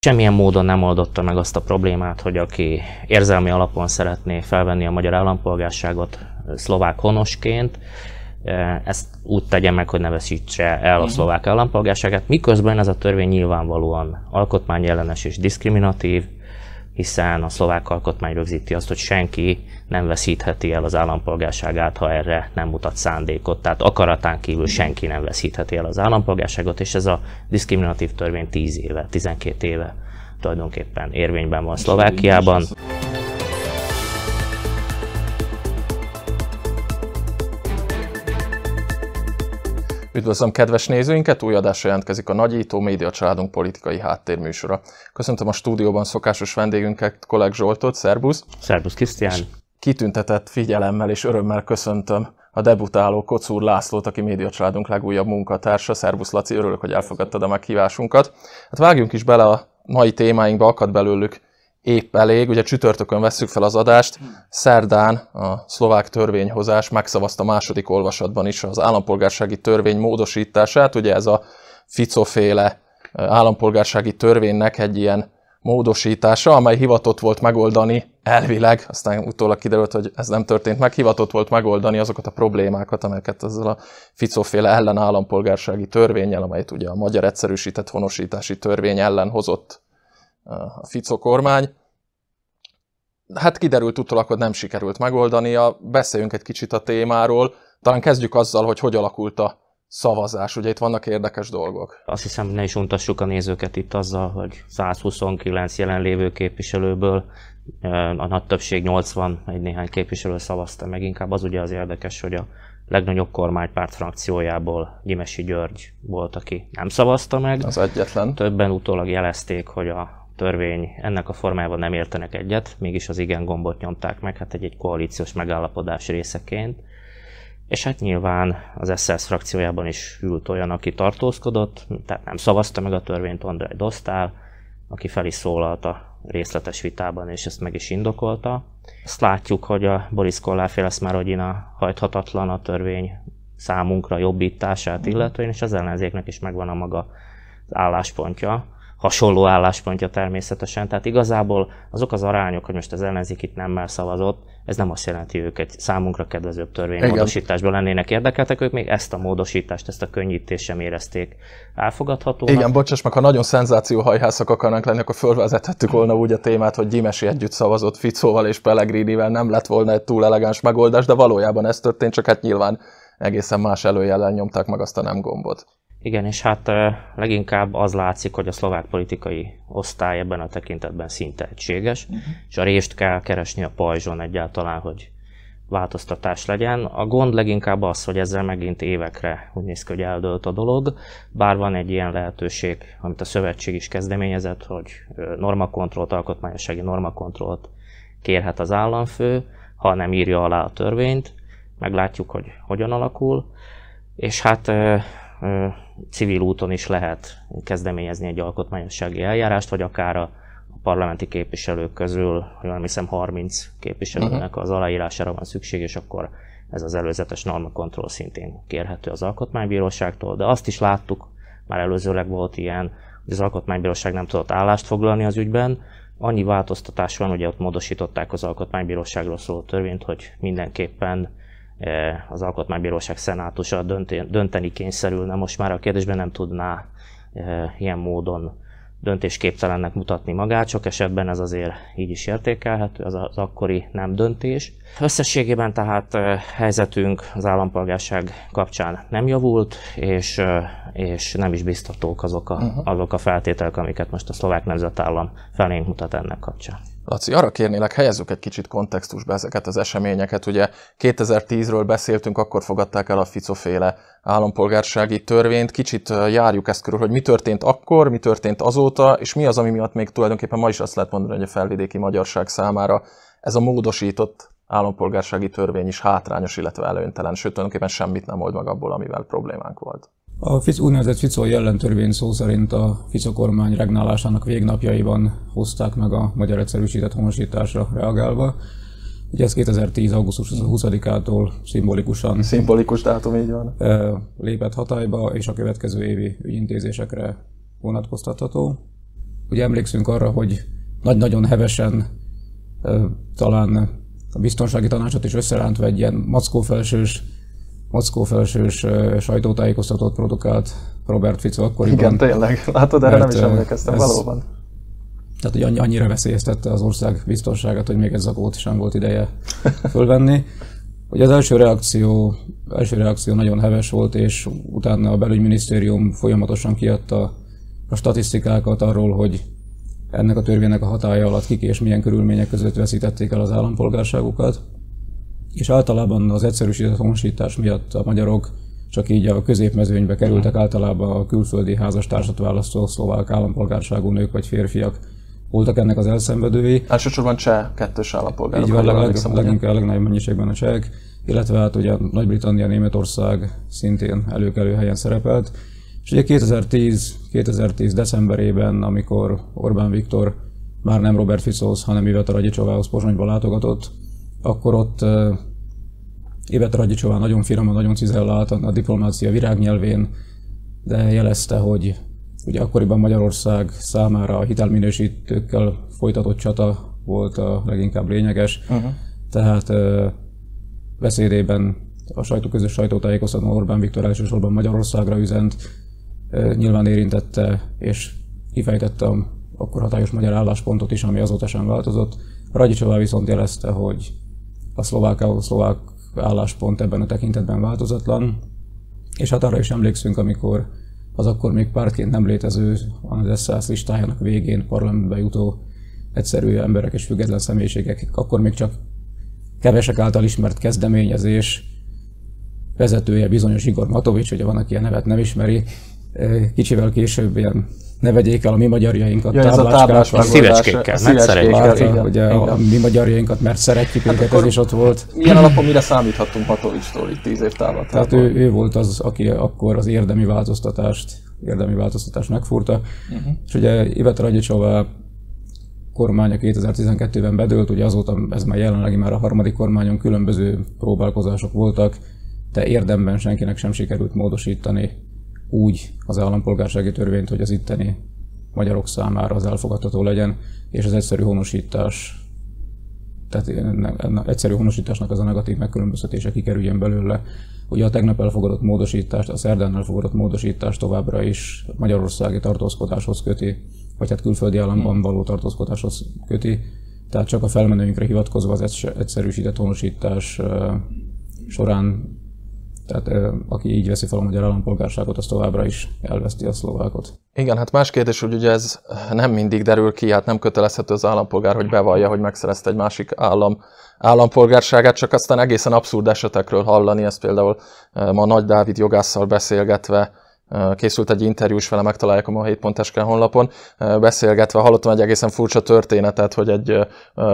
Semmilyen módon nem oldotta meg azt a problémát, hogy aki érzelmi alapon szeretné felvenni a magyar állampolgárságot szlovák honosként, ezt úgy tegye meg, hogy ne veszítse el a mhm. szlovák állampolgárságát, miközben ez a törvény nyilvánvalóan alkotmányellenes és diszkriminatív, hiszen a szlovák alkotmány rögzíti azt, hogy senki nem veszítheti el az állampolgárságát, ha erre nem mutat szándékot. Tehát akaratán kívül senki nem veszítheti el az állampolgárságot, és ez a diszkriminatív törvény 10 éve, 12 éve tulajdonképpen érvényben van Szlovákiában. Üdvözlöm kedves nézőinket, új adásra jelentkezik a Nagyító Média Családunk politikai háttérműsora. Köszöntöm a stúdióban szokásos vendégünket, Kolleg Zsoltot, szerbusz! Szerbusz Krisztián! Kitüntetett figyelemmel és örömmel köszöntöm a debutáló Kocúr Lászlót, aki Média Családunk legújabb munkatársa. Szerbusz Laci, örülök, hogy elfogadtad a meghívásunkat. Hát vágjunk is bele a mai témáinkba, akad belőlük épp elég. Ugye csütörtökön vesszük fel az adást, szerdán a szlovák törvényhozás megszavazta második olvasatban is az állampolgársági törvény módosítását. Ugye ez a Ficoféle állampolgársági törvénynek egy ilyen módosítása, amely hivatott volt megoldani elvileg, aztán utólag kiderült, hogy ez nem történt meg, hivatott volt megoldani azokat a problémákat, amelyeket ezzel a Ficoféle ellen állampolgársági törvényel, amelyet ugye a magyar egyszerűsített honosítási törvény ellen hozott a Fico kormány. Hát kiderült utólag, hogy nem sikerült megoldania. Beszéljünk egy kicsit a témáról. Talán kezdjük azzal, hogy hogy alakult a szavazás. Ugye itt vannak érdekes dolgok. Azt hiszem, ne is untassuk a nézőket itt azzal, hogy 129 jelenlévő képviselőből a nagy többség 80, egy néhány képviselő szavazta meg. Inkább az ugye az érdekes, hogy a legnagyobb kormánypárt frakciójából Gyimesi György volt, aki nem szavazta meg. Az egyetlen. Többen utólag jelezték, hogy a törvény ennek a formájában nem értenek egyet, mégis az igen gombot nyomták meg, hát egy, egy koalíciós megállapodás részeként. És hát nyilván az SZSZ frakciójában is ült olyan, aki tartózkodott, tehát nem szavazta meg a törvényt Andrei Dosztál, aki fel is szólalt a részletes vitában, és ezt meg is indokolta. Ezt látjuk, hogy a Boris Kolláféle Szmárodina hajthatatlan a törvény számunkra jobbítását illetően, és az ellenzéknek is megvan a maga az álláspontja hasonló álláspontja természetesen. Tehát igazából azok az arányok, hogy most az ellenzék itt nem már szavazott, ez nem azt jelenti, hogy ők egy számunkra kedvezőbb törvénymódosításból lennének érdekeltek, ők még ezt a módosítást, ezt a könnyítést sem érezték elfogadhatónak. Igen, bocsáss meg, ha nagyon szenzációhajhászak akarnánk lenni, akkor fölvezethettük volna úgy a témát, hogy Gyimesi együtt szavazott Ficóval és Pellegrinivel, nem lett volna egy túl elegáns megoldás, de valójában ez történt, csak hát nyilván egészen más előjellel nyomták meg azt a nem gombot. Igen, és hát leginkább az látszik, hogy a szlovák politikai osztály ebben a tekintetben szinte egységes, uh-huh. és a részt kell keresni a pajzson egyáltalán, hogy változtatás legyen. A gond leginkább az, hogy ezzel megint évekre úgy néz ki, hogy eldőlt a dolog, bár van egy ilyen lehetőség, amit a szövetség is kezdeményezett, hogy normakontrollt, alkotmányossági normakontrollt kérhet az államfő, ha nem írja alá a törvényt, meglátjuk, hogy hogyan alakul, és hát civil úton is lehet kezdeményezni egy alkotmányossági eljárást, vagy akár a parlamenti képviselők közül, jól hiszem 30 képviselőnek uh-huh. az aláírására van szükség, és akkor ez az előzetes normakontroll szintén kérhető az alkotmánybíróságtól, de azt is láttuk, már előzőleg volt ilyen, hogy az alkotmánybíróság nem tudott állást foglalni az ügyben, annyi változtatás van, hogy ott módosították az alkotmánybíróságról szóló törvényt, hogy mindenképpen az Alkotmánybíróság szenátusa dönteni kényszerülne, most már a kérdésben nem tudná e, ilyen módon döntésképtelennek mutatni magát, sok esetben ez azért így is értékelhető, az az akkori nem döntés. Összességében tehát e, helyzetünk az állampolgárság kapcsán nem javult, és, és nem is biztatók azok a, azok a feltételek, amiket most a szlovák nemzetállam felénk mutat ennek kapcsán. Laci, arra kérnélek, helyezzük egy kicsit kontextusba ezeket az eseményeket. Ugye 2010-ről beszéltünk, akkor fogadták el a Ficoféle állampolgársági törvényt. Kicsit járjuk ezt körül, hogy mi történt akkor, mi történt azóta, és mi az, ami miatt még tulajdonképpen ma is azt lehet mondani, hogy a felvidéki magyarság számára ez a módosított állampolgársági törvény is hátrányos, illetve előnytelen, sőt tulajdonképpen semmit nem old meg abból, amivel problémánk volt. A Fico, úgynevezett Fico jellentörvény szó szerint a Fico kormány regnálásának végnapjaiban hozták meg a magyar egyszerűsített honosításra reagálva. Ugye ez 2010. augusztus 20-ától szimbolikusan Szimbolikus dátum, így van. lépett hatályba, és a következő évi ügyintézésekre vonatkoztatható. ugye emlékszünk arra, hogy nagy-nagyon hevesen talán a biztonsági tanácsot is összerántva egy ilyen mackófelsős, mackófelsős sajtótájékoztatót produkált Robert Fico akkoriban. Igen, tényleg. Látod, erre nem is emlékeztem, ez, valóban. Tehát, hogy annyira veszélyeztette az ország biztonságát, hogy még ez a sem volt ideje fölvenni. Ugye az első reakció, első reakció nagyon heves volt, és utána a belügyminisztérium folyamatosan kiadta a statisztikákat arról, hogy ennek a törvénynek a hatája alatt kik és milyen körülmények között veszítették el az állampolgárságukat. És általában az egyszerűsített honosítás miatt a magyarok csak így a középmezőnybe kerültek általában a külföldi házastársat választó szlovák állampolgárságú nők vagy férfiak voltak ennek az elszenvedői. Elsősorban cseh kettős állampolgárok. Így van, leg, leg, leginkább legnagyobb mennyiségben a csehek, illetve hát ugye Nagy-Britannia, Németország szintén előkelő helyen szerepelt. És ugye 2010, 2010 decemberében, amikor Orbán Viktor már nem Robert Ficóhoz, hanem Iveta Ragyicsovához Pozsonyba látogatott, akkor ott Iveta Ragyicsová nagyon finoman, nagyon cizelláltan a diplomácia virágnyelvén, de jelezte, hogy ugye akkoriban Magyarország számára a hitelminősítőkkel folytatott csata volt a leginkább lényeges. Uh-huh. Tehát beszédében a sajtó közös sajtótájékoztatón Orbán Viktor elsősorban Magyarországra üzent, nyilván érintette és kifejtette akkor hatályos magyar álláspontot is, ami azóta sem változott. Radicsová viszont jelezte, hogy a szlovák, a szlovák álláspont ebben a tekintetben változatlan, és hát arra is emlékszünk, amikor az akkor még pártként nem létező, az SZSZ listájának végén parlamentbe jutó egyszerű emberek és független személyiségek, akkor még csak kevesek által ismert kezdeményezés vezetője bizonyos Igor Matovics, ugye van, aki a nevet nem ismeri, kicsivel később ilyen ne vegyék el a mi magyarjainkat, ja, ez a táblás a szívecskékkel, mert szeretjük. Ugye a, a mi magyarjainkat, mert szeretjük hát őket, ez is ott volt. Milyen alapon mire számíthatunk Matovicstól itt tíz év távlatában? Tehát ő, ő, volt az, aki akkor az érdemi változtatást, érdemi változtatást megfúrta. Uh-huh. És ugye Iveta Ragyicsová kormánya 2012-ben bedőlt, ugye azóta ez már jelenlegi már a harmadik kormányon különböző próbálkozások voltak, de érdemben senkinek sem sikerült módosítani úgy az állampolgársági törvényt, hogy az itteni magyarok számára az elfogadható legyen, és az egyszerű honosítás, tehát egyszerű honosításnak az a negatív megkülönböztetése kikerüljen belőle. Ugye a tegnap elfogadott módosítást, a szerdán elfogadott módosítást továbbra is magyarországi tartózkodáshoz köti, vagy hát külföldi államban hmm. való tartózkodáshoz köti, tehát csak a felmenőinkre hivatkozva az egyszerűsített honosítás során tehát aki így veszi fel a magyar állampolgárságot, az továbbra is elveszti a szlovákot. Igen, hát más kérdés, hogy ugye ez nem mindig derül ki, hát nem kötelezhető az állampolgár, hogy bevallja, hogy megszerezte egy másik állam állampolgárságát, csak aztán egészen abszurd esetekről hallani, ezt például ma Nagy Dávid jogásszal beszélgetve készült egy interjú is vele, megtalálják a ma 7.sk honlapon, beszélgetve hallottam egy egészen furcsa történetet, hogy egy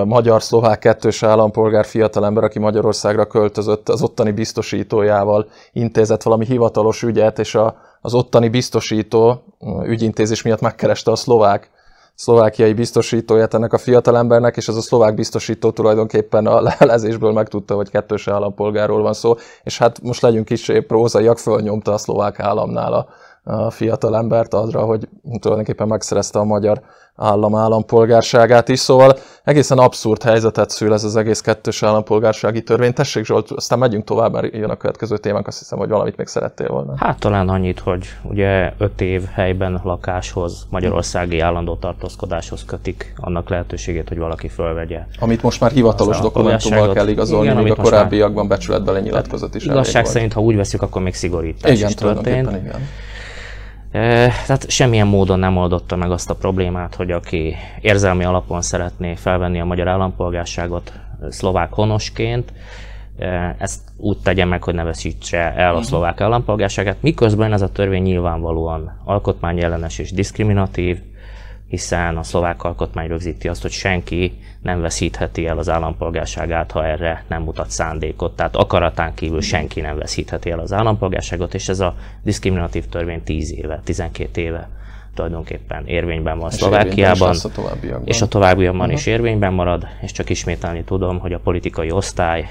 magyar-szlovák kettős állampolgár fiatalember, aki Magyarországra költözött, az ottani biztosítójával intézett valami hivatalos ügyet, és a, az ottani biztosító ügyintézés miatt megkereste a szlovák szlovákiai biztosítóját ennek a fiatalembernek, és ez a szlovák biztosító tulajdonképpen a lehelezésből megtudta, hogy kettős állampolgárról van szó, és hát most legyünk is prózaiak, fölnyomta a szlovák államnál a, a fiatalembert arra, hogy tulajdonképpen megszerezte a magyar állam állampolgárságát is, szóval egészen abszurd helyzetet szül ez az egész kettős állampolgársági törvény. Tessék Zsolt, aztán megyünk tovább, mert jön a következő témánk, azt hiszem, hogy valamit még szerettél volna. Hát talán annyit, hogy ugye öt év helyben lakáshoz, magyarországi állandó tartózkodáshoz kötik annak lehetőségét, hogy valaki fölvegye. Amit most már hivatalos dokumentummal kell igazolni, igen, még a korábbiakban becsületbeli nyilatkozat is Igazság szerint, ha úgy veszük, akkor még szigorítás igen, is történt. Igen. Tehát semmilyen módon nem oldotta meg azt a problémát, hogy aki érzelmi alapon szeretné felvenni a magyar állampolgárságot szlovák honosként, ezt úgy tegye meg, hogy ne veszítse el a mhm. szlovák állampolgárságát, miközben ez a törvény nyilvánvalóan alkotmányellenes és diszkriminatív, hiszen a szlovák alkotmány rögzíti azt, hogy senki nem veszítheti el az állampolgárságát, ha erre nem mutat szándékot. Tehát akaratán kívül senki nem veszítheti el az állampolgárságot, és ez a diszkriminatív törvény 10 éve, 12 éve tulajdonképpen érvényben van és Szlovákiában, a továbbiakban. és a továbbiakban uh-huh. is érvényben marad, és csak ismételni tudom, hogy a politikai osztály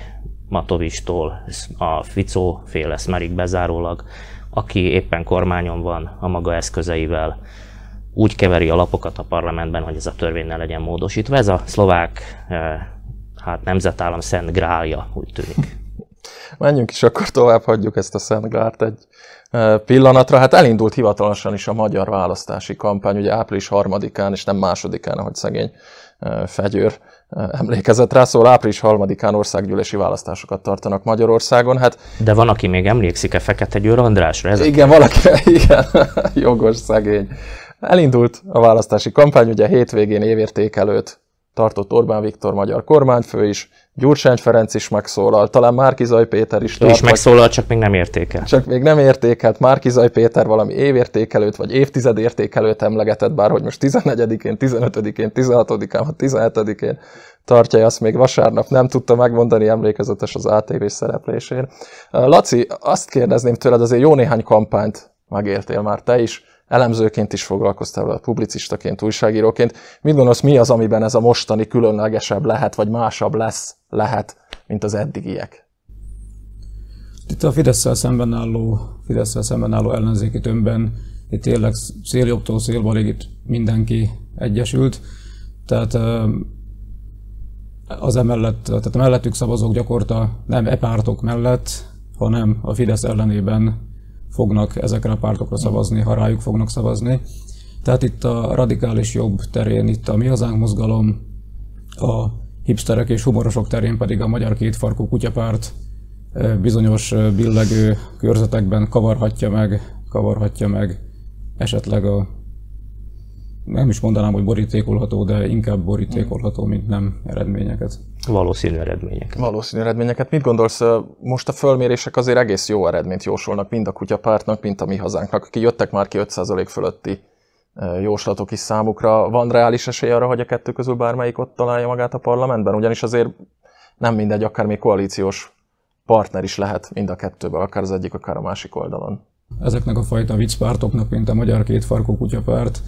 Matovistól a Ficó féle Smerig bezárólag, aki éppen kormányon van a maga eszközeivel, úgy keveri a lapokat a parlamentben, hogy ez a törvény ne legyen módosítva. Ez a szlovák hát nemzetállam szent grálja, úgy tűnik. Menjünk is akkor tovább, hagyjuk ezt a Szent Grárt egy pillanatra. Hát elindult hivatalosan is a magyar választási kampány, ugye április harmadikán, és nem másodikán, ahogy szegény fegyőr emlékezett rá, szóval április harmadikán országgyűlési választásokat tartanak Magyarországon. Hát, De van, aki még emlékszik-e Fekete Győr Andrásra? Ez igen, valaki, igen, jogos szegény. Elindult a választási kampány, ugye hétvégén évértékelőt tartott Orbán Viktor magyar kormányfő is, Gyurcsány Ferenc is megszólal, talán Márkizaj Péter is. Ő is megszólal, csak még nem értékel. Csak még nem értékelt. Márkizaj Péter valami évértékelőt, vagy évtized értékelőt emlegetett, bár hogy most 14-én, 15-én, 16-án, vagy 17-én tartja, azt még vasárnap nem tudta megmondani, emlékezetes az ATV szereplésén. Laci, azt kérdezném tőled, azért jó néhány kampányt megértél már te is, elemzőként is foglalkoztál vele, publicistaként, újságíróként. Mit gondolsz, mi az, amiben ez a mostani különlegesebb lehet, vagy másabb lesz, lehet, mint az eddigiek? Itt a Fidesz-szel szemben álló, Fidesz szemben álló ellenzéki tömbben itt tényleg széljobbtól szélbalig itt mindenki egyesült. Tehát az emellett, tehát a mellettük szavazók gyakorta nem e pártok mellett, hanem a Fidesz ellenében fognak ezekre a pártokra szavazni, ha rájuk fognak szavazni. Tehát itt a radikális jobb terén itt a Mi Hazánk mozgalom, a hipsterek és humorosok terén pedig a Magyar Kétfarkú Kutyapárt bizonyos billegő körzetekben kavarhatja meg, kavarhatja meg esetleg a nem is mondanám, hogy borítékolható, de inkább borítékolható, mint nem eredményeket. Valószínű eredményeket. Valószínű eredményeket. Mit gondolsz, most a fölmérések azért egész jó eredményt jósolnak mind a kutyapártnak, mint a mi hazánknak, akik jöttek már ki 5% fölötti jóslatok is számukra. Van reális esély arra, hogy a kettő közül bármelyik ott találja magát a parlamentben? Ugyanis azért nem mindegy, akár még koalíciós partner is lehet mind a kettőben, akár az egyik, akár a másik oldalon. Ezeknek a fajta viccpártoknak, mint a Magyar Kétfarkú Kutyapárt,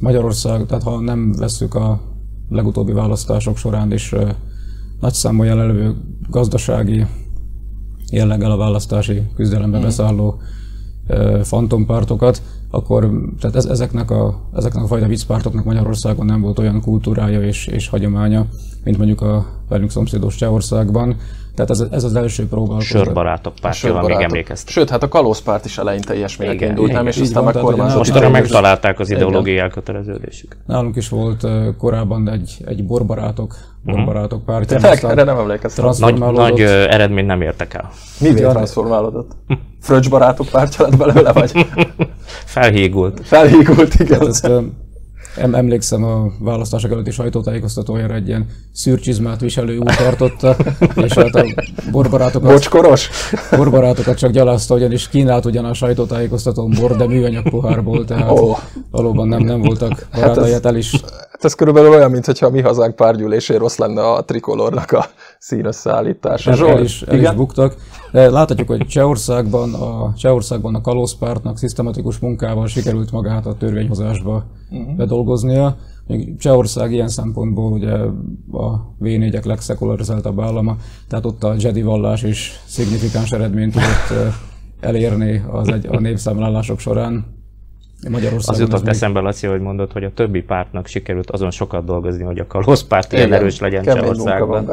Magyarország, tehát ha nem veszük a legutóbbi választások során is nagy számú jelenlevő gazdasági jelleggel a választási küzdelembe mm. beszálló fantompártokat, akkor tehát ez, ezeknek, a, ezeknek a fajta viccpártoknak Magyarországon nem volt olyan kultúrája és, és hagyománya, mint mondjuk a velünk szomszédos Csehországban. Tehát ez, ez az első próba. Sörbarátok pártja, még emlékeztek. Sőt, hát a kalózpárt is eleinte ilyesmire indult, nem? És aztán megkormányzott. Most arra megtalálták az ideológiai elköteleződésüket. Nálunk is volt korábban egy, egy borbarátok, mhm. borbarátok pártja. Tehát erre nem emlékeztem. Nagy, nagy eredményt nem értek el. Mi transformálódott? Fröccs barátok pártja lett belőle, vagy? Felhígult. Felhígult, igen. Hát ezt, emlékszem a választások előtti sajtótájékoztatójára egy ilyen szürcsizmát viselő úr tartotta, és hát a borbarátokat, Bocskoros? borbarátokat csak gyalázta, ugyanis kínált ugyan a sajtótájékoztatón bor, de műanyag pohárból, tehát oh. valóban nem, nem voltak barátai, hát el is Hát ez körülbelül olyan, mintha a mi hazánk párgyűlésén rossz lenne a trikolornak a színösszállítása. El, el, is, el is buktak. Láthatjuk, hogy Csehországban a, Csehországban a kalózpártnak szisztematikus munkával sikerült magát a törvényhozásba uh-huh. bedolgoznia. Még Csehország ilyen szempontból ugye a V4-ek legszekularizáltabb állama, tehát ott a Jedi vallás is szignifikáns eredményt tudott elérni az egy, a népszámlálások során. Magyarországon az jutott még... eszembe, Laci, hogy mondott, hogy a többi pártnak sikerült azon sokat dolgozni, hogy a kalózpárt ilyen erős legyen Csehországban.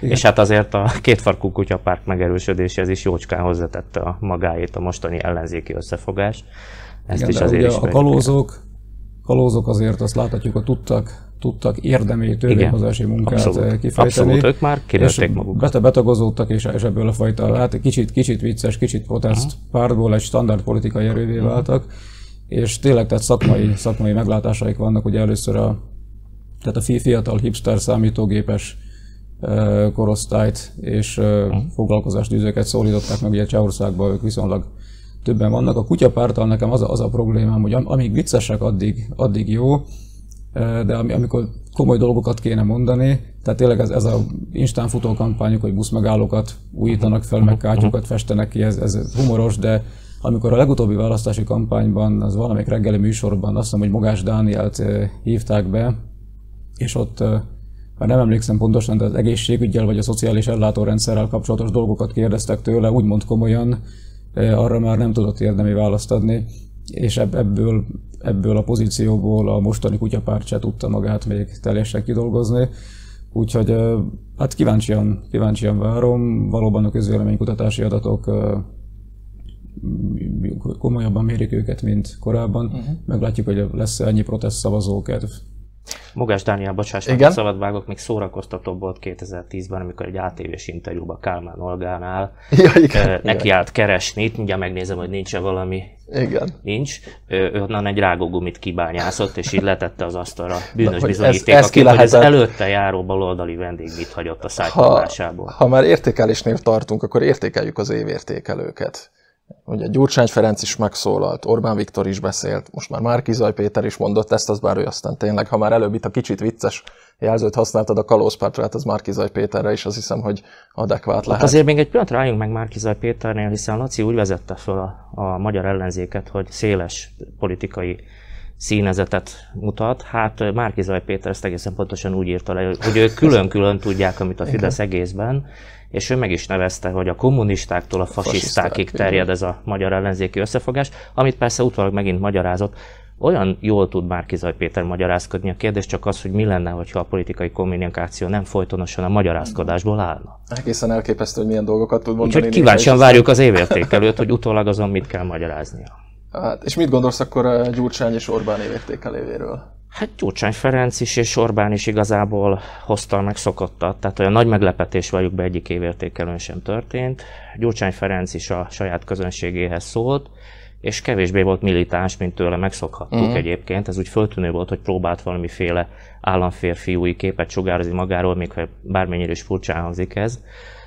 És hát azért a kétfarkú kutyapárt megerősödéséhez is jócskán hozzátette a magáét a mostani ellenzéki összefogás. Ezt Igen, is azért is a kalózok, kalózok azért azt láthatjuk, hogy tudtak tudtak érdemi törvényhozási munkát abszolút, kifejteni. Abszolút, ők már kirőtték magukat. Betagozódtak, és, és ebből a fajta, hát kicsit, kicsit vicces, kicsit protest uh-huh. pártból egy standard politikai erővé uh-huh. váltak és tényleg tehát szakmai, szakmai meglátásaik vannak, ugye először a, tehát a fiatal hipster számítógépes korosztályt és uh-huh. foglalkozást űzőket szólították meg, ugye Csehországban ők viszonylag többen vannak. A kutyapártal nekem az a, az a problémám, hogy amíg viccesek, addig, addig jó, de amikor komoly dolgokat kéne mondani, tehát tényleg ez, ez a instán futó kampányok, hogy buszmegállókat újítanak fel, meg kátyukat festenek ki, ez, ez humoros, de amikor a legutóbbi választási kampányban, az valamelyik reggeli műsorban azt hiszem, hogy Mogás Dánielt hívták be, és ott már nem emlékszem pontosan, de az egészségügyel vagy a szociális ellátórendszerrel kapcsolatos dolgokat kérdeztek tőle, úgymond komolyan, arra már nem tudott érdemi választ adni. és ebből, ebből a pozícióból a mostani kutyapárt se tudta magát még teljesen kidolgozni. Úgyhogy hát kíváncsian, kíváncsian várom. Valóban a közvéleménykutatási adatok komolyabban mérik őket, mint korábban. Uh-huh. Meglátjuk, hogy lesz ennyi protest szavazókedv. Mogás Dániel, bocsáss meg, szabad vágok, még szórakoztatóbb volt 2010-ben, amikor egy ATV-s interjúban Kálmán Olgánál ja, igen, neki állt keresni, itt mindjárt megnézem, hogy nincs-e valami. Igen. Nincs. Ő onnan egy rágógumit kibányászott, és így letette az asztalra bűnös bizonyíték, ez, ez aki, hogy az előtte járó baloldali vendég mit hagyott a szájtalásából. Ha, ha már értékelésnél tartunk, akkor értékeljük az évértékelőket. Ugye Gyurcsány Ferenc is megszólalt, Orbán Viktor is beszélt, most már Márkizaj Péter is mondott ezt, az bár ő aztán tényleg, ha már előbb itt a kicsit vicces jelzőt használtad a kalózpártra, hát az Márkizaj Péterre is, az hiszem, hogy adekvát lehet. Azért még egy pillanat rájunk meg Márkizaj Péternél, hiszen Laci úgy vezette fel a, a magyar ellenzéket, hogy széles politikai színezetet mutat. Hát Márkizaj Péter ezt egészen pontosan úgy írta le, hogy ők külön-külön tudják, amit a Fidesz egészben, és ő meg is nevezte, hogy a kommunistáktól a fasisztákig terjed ez a magyar ellenzéki összefogás, amit persze utólag megint magyarázott. Olyan jól tud már Kizaj Péter magyarázkodni, a kérdés csak az, hogy mi lenne, ha a politikai kommunikáció nem folytonosan a magyarázkodásból állna. Egészen elképesztő, hogy milyen dolgokat tud mondani. Úgyhogy kíváncsian várjuk az évértékelőt, hogy utólag azon mit kell magyaráznia. Hát, és mit gondolsz akkor eh, Gyurcsány és Orbán évértékelévéről? Hát Gyurcsány Ferenc is és Orbán is igazából hozta meg szokottat, tehát olyan nagy meglepetés vagyok be egyik évértékelőn sem történt. Gyurcsány Ferenc is a saját közönségéhez szólt, és kevésbé volt militáns, mint tőle megszokhattuk uh-huh. egyébként. Ez úgy föltűnő volt, hogy próbált valamiféle államférfiúi képet sugározni magáról, még bármennyire is furcsán hangzik ez.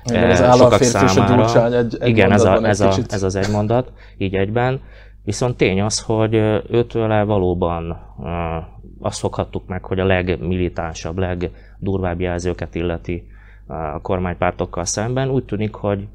Igen, az államférfi és a Gyurcsány egy, egy Igen, ez, a, ez, a, ez az egy mondat, így egyben. Viszont tény az, hogy őtől valóban azt foghattuk meg, hogy a legmilitánsabb, legdurvább jelzőket illeti a kormánypártokkal szemben. Úgy tűnik, hogy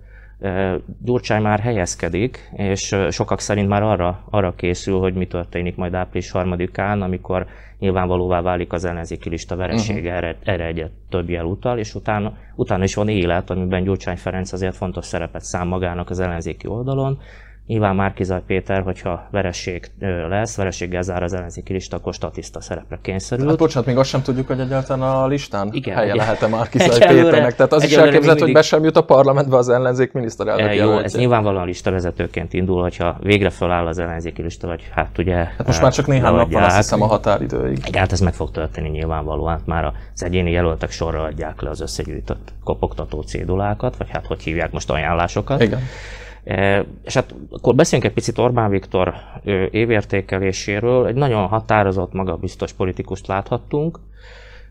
Gyurcsány már helyezkedik, és sokak szerint már arra, arra készül, hogy mi történik majd április harmadikán, amikor nyilvánvalóvá válik az ellenzéki lista veresége, uh-huh. erre, erre egyet több jel utal, és utána, utána is van élet, amiben Gyurcsány Ferenc azért fontos szerepet szám magának az ellenzéki oldalon, Nyilván Márkizaj Péter, hogyha vereség lesz, vereséggel zár az ellenzéki lista, akkor statiszta szerepre kényszerül. Hát bocsánat, még azt sem tudjuk, hogy egyáltalán a listán Igen, helye ugye, lehet-e Márkizaj Péternek. Tehát az is elképzelhető, mindig... hogy be sem jut a parlamentbe az ellenzék miniszterelnök e, Jó, ez nyilvánvalóan listavezetőként indul, hogyha végre feláll az ellenzéki lista, vagy hát ugye... Hát most már csak néhány nap van, azt hiszem a határidőig. Hát ez meg fog történni nyilvánvalóan. Hát már az egyéni jelöltek sorra adják le az összegyűjtött kopogtató cédulákat, vagy hát hogy hívják most ajánlásokat. Igen. E, és hát akkor beszéljünk egy picit Orbán Viktor évértékeléséről. Egy nagyon határozott, magabiztos politikust láthattunk.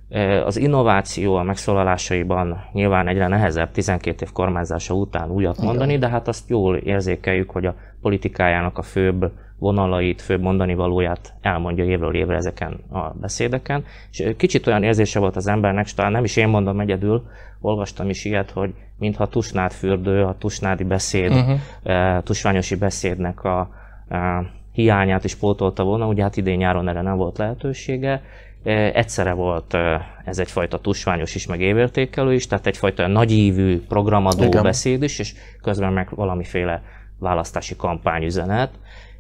E, az innováció a megszólalásaiban nyilván egyre nehezebb 12 év kormányzása után újat mondani, de hát azt jól érzékeljük, hogy a politikájának a főbb vonalait, főbb mondani valóját elmondja évről évre ezeken a beszédeken. És kicsit olyan érzése volt az embernek, és talán nem is én mondom egyedül, olvastam is ilyet, hogy mintha tusnád fürdő, a tusnádi beszéd, uh-huh. tusványosi beszédnek a, a hiányát is pótolta volna, ugye hát idén nyáron erre nem volt lehetősége. Egyszerre volt ez egyfajta tusványos is, meg évértékelő is, tehát egyfajta nagyívű programadó Igen. beszéd is, és közben meg valamiféle választási kampányüzenet.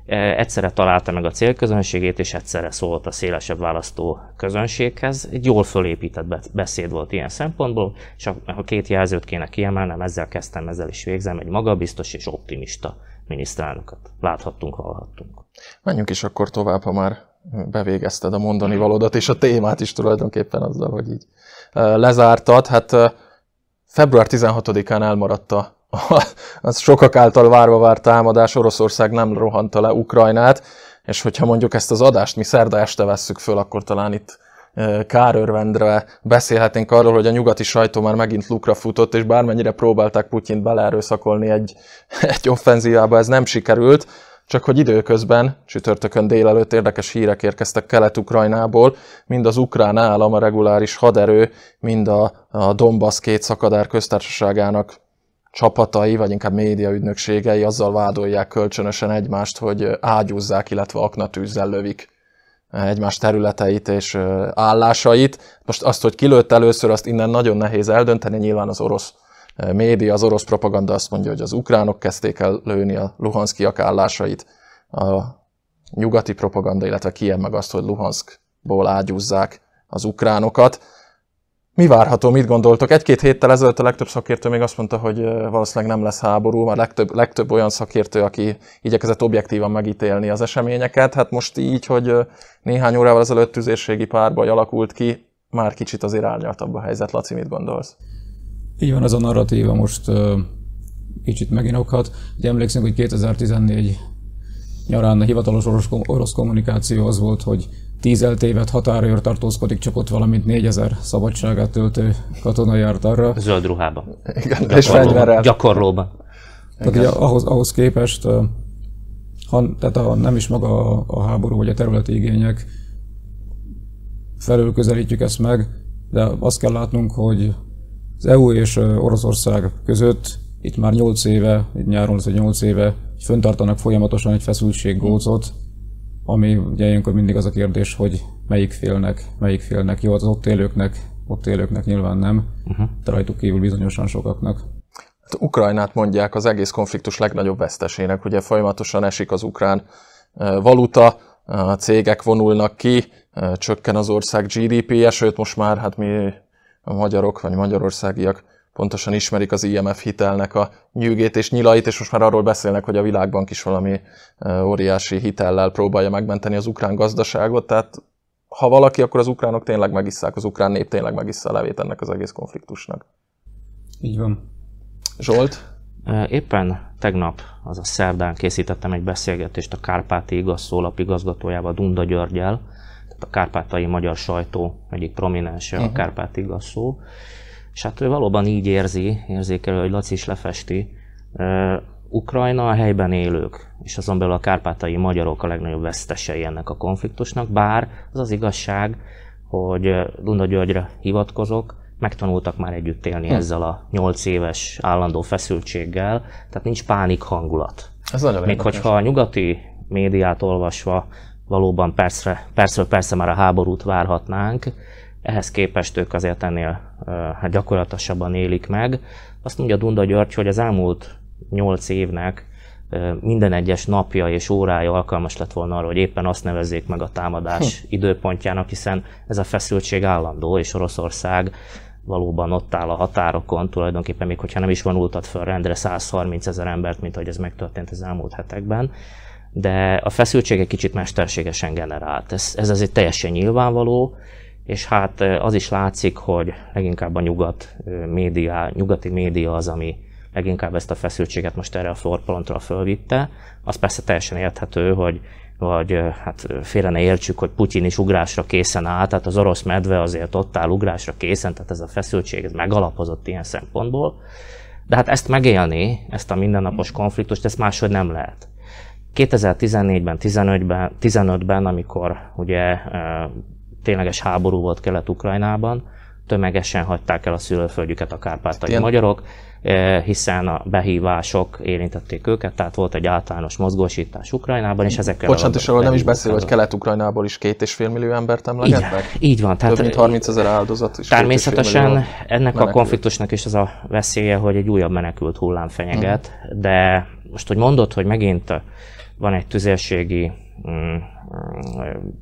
Egyszerre találta meg a célközönségét, és egyszerre szólt a szélesebb választó közönséghez. Egy jól fölépített beszéd volt ilyen szempontból, és ha két jelzőt kéne kiemelnem, ezzel kezdtem, ezzel is végzem, egy magabiztos és optimista miniszterelnököt láthattunk, hallhattunk. Menjünk is akkor tovább, ha már bevégezted a mondani valódat, és a témát is tulajdonképpen azzal, hogy így lezártad. Hát február 16-án elmaradt a az sokak által várva várt támadás, Oroszország nem rohanta le Ukrajnát, és hogyha mondjuk ezt az adást mi szerda este vesszük föl, akkor talán itt kárörvendre beszélhetnénk arról, hogy a nyugati sajtó már megint lukra futott, és bármennyire próbálták Putyint beleerőszakolni egy, egy offenzívába, ez nem sikerült, csak hogy időközben, csütörtökön délelőtt érdekes hírek érkeztek Kelet-Ukrajnából, mind az ukrán állam, a reguláris haderő, mind a, a Donbass két szakadár köztársaságának csapatai, vagy inkább média ügynökségei azzal vádolják kölcsönösen egymást, hogy ágyúzzák, illetve aknatűzzel lövik egymás területeit és állásait. Most azt, hogy kilőtt először, azt innen nagyon nehéz eldönteni, nyilván az orosz média, az orosz propaganda azt mondja, hogy az ukránok kezdték el lőni a luhanszkiak állásait. A nyugati propaganda, illetve Kiev meg azt, hogy Luhanskból ágyúzzák az ukránokat. Mi várható, mit gondoltok? Egy-két héttel ezelőtt a legtöbb szakértő még azt mondta, hogy valószínűleg nem lesz háború, már legtöbb, legtöbb olyan szakértő, aki igyekezett objektívan megítélni az eseményeket. Hát most így, hogy néhány órával ezelőtt tüzérségi párbaj alakult ki, már kicsit az irányaltabb a helyzet. Laci, mit gondolsz? Így van, ez a narratíva most kicsit meginokhat. Ugye emlékszünk, hogy 2014 nyarán a hivatalos orosz kommunikáció az volt, hogy tíz eltévet határőr tartózkodik, csak ott valamint 4000 szabadságát töltő katona járt arra. Zöld ruhában. Igen, és fegyverrel. Gyakorlóban. Tehát ugye ahhoz, ahhoz képest, ha, tehát a, nem is maga a, a háború vagy a területi igények, felül közelítjük ezt meg, de azt kell látnunk, hogy az EU és Oroszország között itt már 8 éve, itt nyáron ez 8 éve föntartanak folyamatosan egy feszültséggócot, ami ugye ilyenkor mindig az a kérdés, hogy melyik félnek, melyik félnek jó, az ott élőknek, ott élőknek nyilván nem, uh-huh. de rajtuk kívül bizonyosan sokaknak. Hát Ukrajnát mondják az egész konfliktus legnagyobb vesztesének, ugye folyamatosan esik az ukrán valuta, a cégek vonulnak ki, csökken az ország GDP-je, sőt most már hát mi a magyarok vagy magyarországiak pontosan ismerik az IMF hitelnek a nyűgét és nyilait, és most már arról beszélnek, hogy a világbank is valami óriási hitellel próbálja megmenteni az ukrán gazdaságot, tehát ha valaki, akkor az ukránok tényleg megisszák, az ukrán nép tényleg megissza a levét ennek az egész konfliktusnak. Így van. Zsolt? Éppen tegnap, az a szerdán készítettem egy beszélgetést a Kárpáti igaz szólap igazgatójával, Dunda Györgyel, tehát a kárpátai magyar sajtó egyik prominense, uh-huh. a Kárpáti igaz szó, és hát ő valóban így érzi, érzékelő, hogy Laci is lefesti, Ukrajna a helyben élők, és azon belül a kárpátai magyarok a legnagyobb vesztesei ennek a konfliktusnak, bár az az igazság, hogy Dunda Györgyre hivatkozok, megtanultak már együtt élni hm. ezzel a 8 éves állandó feszültséggel, tehát nincs pánik hangulat. Ez Még érdekes. hogyha a nyugati médiát olvasva valóban persze, persze, persze már a háborút várhatnánk, ehhez képest ők azért ennél hát gyakorlatosabban élik meg. Azt mondja Dunda György, hogy az elmúlt 8 évnek minden egyes napja és órája alkalmas lett volna arra, hogy éppen azt nevezzék meg a támadás hm. időpontjának, hiszen ez a feszültség állandó, és Oroszország valóban ott áll a határokon, tulajdonképpen még hogyha nem is vonultat föl rendre 130 ezer embert, mint ahogy ez megtörtént az elmúlt hetekben, de a feszültség egy kicsit mesterségesen generált. Ez, ez azért teljesen nyilvánvaló, és hát az is látszik, hogy leginkább a nyugat média, nyugati média az, ami leginkább ezt a feszültséget most erre a florpontra fölvitte. Az persze teljesen érthető, hogy vagy hát félre ne értsük, hogy Putyin is ugrásra készen áll, tehát az orosz medve azért ott áll ugrásra készen, tehát ez a feszültség ez megalapozott ilyen szempontból. De hát ezt megélni, ezt a mindennapos konfliktust, ezt máshogy nem lehet. 2014-ben, 15-ben, 15-ben amikor ugye tényleges háború volt Kelet-Ukrajnában, tömegesen hagyták el a szülőföldjüket a kárpátai Igen. magyarok, eh, hiszen a behívások érintették őket, tehát volt egy általános mozgósítás Ukrajnában, és ezekkel Bocsánat, és arról nem is beszél, hogy Kelet-Ukrajnából is két és fél millió embert emlegetnek? Így, így van. Tehát Több mint 30 ezer áldozat is. Természetesen ennek menekült. a konfliktusnak is az a veszélye, hogy egy újabb menekült hullám fenyeget, hmm. de most, hogy mondod, hogy megint van egy tüzérségi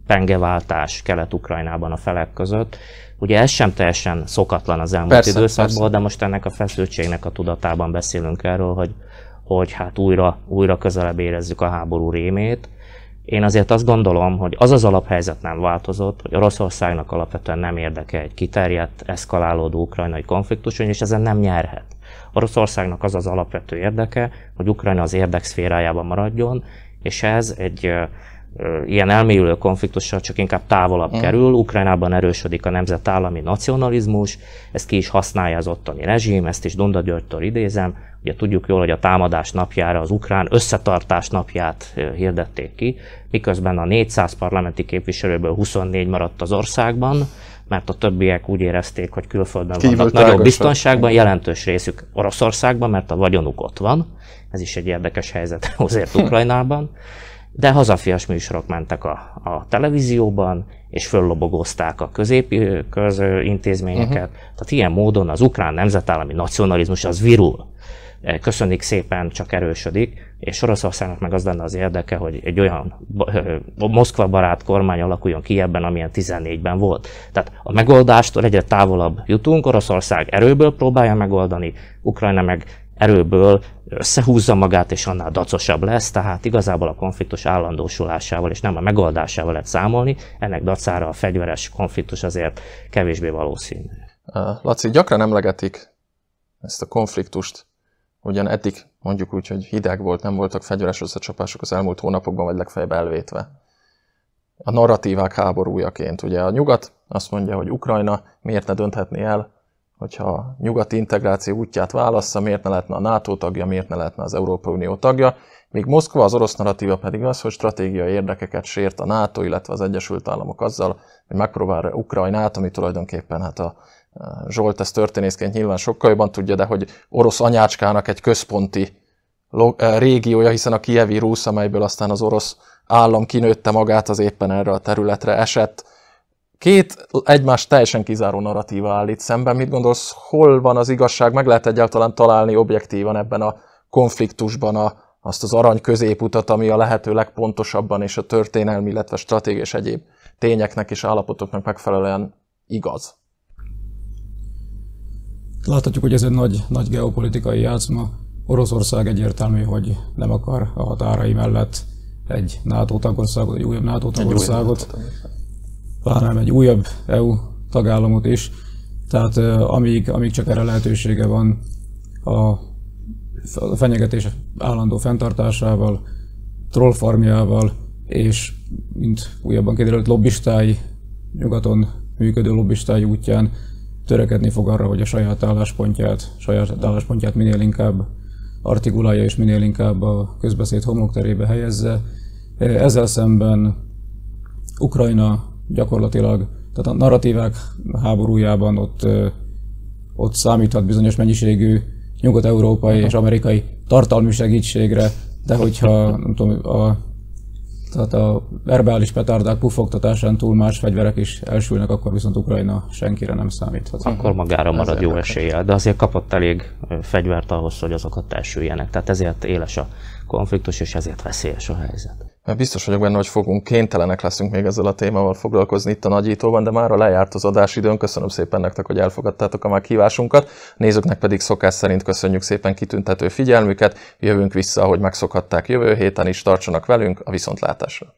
pengeváltás Kelet-Ukrajnában a felek között. Ugye ez sem teljesen szokatlan az elmúlt persze, időszakban, persze. de most ennek a feszültségnek a tudatában beszélünk erről, hogy, hogy hát újra, újra közelebb érezzük a háború rémét. Én azért azt gondolom, hogy az az alaphelyzet nem változott, hogy Oroszországnak alapvetően nem érdeke egy kiterjedt, eszkalálódó ukrajnai konfliktus, és ezen nem nyerhet. Oroszországnak az az alapvető érdeke, hogy Ukrajna az érdekszférájában maradjon, és ez egy ilyen elmélyülő konfliktussal csak inkább távolabb mm. kerül. Ukrajnában erősödik a nemzetállami nacionalizmus, ezt ki is használja az ottani rezsim, ezt is Donda Györgytől idézem. Ugye tudjuk jól, hogy a támadás napjára az ukrán összetartás napját hirdették ki, miközben a 400 parlamenti képviselőből 24 maradt az országban, mert a többiek úgy érezték, hogy külföldön Kívül vannak nagyobb biztonságban, jelentős részük Oroszországban, mert a vagyonuk ott van. Ez is egy érdekes helyzet azért Ukrajnában de hazafias műsorok mentek a, a televízióban, és föllobogozták a közép közintézményeket. Uh-huh. Tehát ilyen módon az ukrán nemzetállami nacionalizmus az virul. köszönik szépen, csak erősödik, és Oroszországnak meg az lenne az érdeke, hogy egy olyan Moszkva barát kormány alakuljon ki ebben, amilyen 14-ben volt. Tehát a megoldástól egyre távolabb jutunk, Oroszország erőből próbálja megoldani, Ukrajna meg erőből összehúzza magát, és annál dacosabb lesz, tehát igazából a konfliktus állandósulásával és nem a megoldásával lehet számolni, ennek dacára a fegyveres konfliktus azért kevésbé valószínű. Laci, gyakran emlegetik ezt a konfliktust, ugyan eddig mondjuk úgy, hogy hideg volt, nem voltak fegyveres összecsapások az elmúlt hónapokban, vagy legfeljebb elvétve. A narratívák háborújaként. Ugye a nyugat azt mondja, hogy Ukrajna miért ne dönthetné el, hogyha nyugati integráció útját válassza, miért ne lehetne a NATO tagja, miért ne lehetne az Európai Unió tagja, míg Moszkva, az orosz narratíva pedig az, hogy stratégiai érdekeket sért a NATO, illetve az Egyesült Államok azzal, hogy megpróbálja Ukrajnát, ami tulajdonképpen hát a Zsolt ezt történészként nyilván sokkal jobban tudja, de hogy orosz anyácskának egy központi régiója, hiszen a Kievi Rúsz, amelyből aztán az orosz állam kinőtte magát, az éppen erre a területre esett. Két egymást teljesen kizáró narratíva állít szemben. Mit gondolsz, hol van az igazság? Meg lehet egyáltalán találni objektívan ebben a konfliktusban a, azt az arany középutat, ami a lehető legpontosabban és a történelmi, illetve stratégiai és egyéb tényeknek és állapotoknak megfelelően igaz? Láthatjuk, hogy ez egy nagy, nagy geopolitikai játszma. Oroszország egyértelmű, hogy nem akar a határai mellett egy NATO tagországot, egy újabb NATO tagországot, hanem egy újabb EU tagállamot is. Tehát amíg, amíg csak erre lehetősége van a fenyegetés állandó fenntartásával, trollfarmjával, és mint újabban kiderült lobbistái, nyugaton működő lobbistái útján törekedni fog arra, hogy a saját álláspontját, saját álláspontját minél inkább artikulálja és minél inkább a közbeszéd homlokterébe helyezze. Ezzel szemben Ukrajna gyakorlatilag, tehát a narratívák háborújában ott, ott számíthat bizonyos mennyiségű nyugat-európai és amerikai tartalmi segítségre, de hogyha nem tudom, a tehát a verbális petárdák pufogtatásán túl más fegyverek is elsülnek, akkor viszont Ukrajna senkire nem számíthat. Akkor magára marad jó eséllyel, de azért kapott elég fegyvert ahhoz, hogy azokat elsüljenek. Tehát ezért éles a konfliktus, és ezért veszélyes a helyzet. Biztos vagyok benne, hogy fogunk kénytelenek leszünk még ezzel a témával foglalkozni itt a nagyítóban, de már lejárt az adásidőn. Köszönöm szépen nektek, hogy elfogadtátok a meghívásunkat. Nézőknek pedig szokás szerint köszönjük szépen kitüntető figyelmüket. Jövünk vissza, ahogy megszokhatták jövő héten is. Tartsanak velünk a viszontlátásra.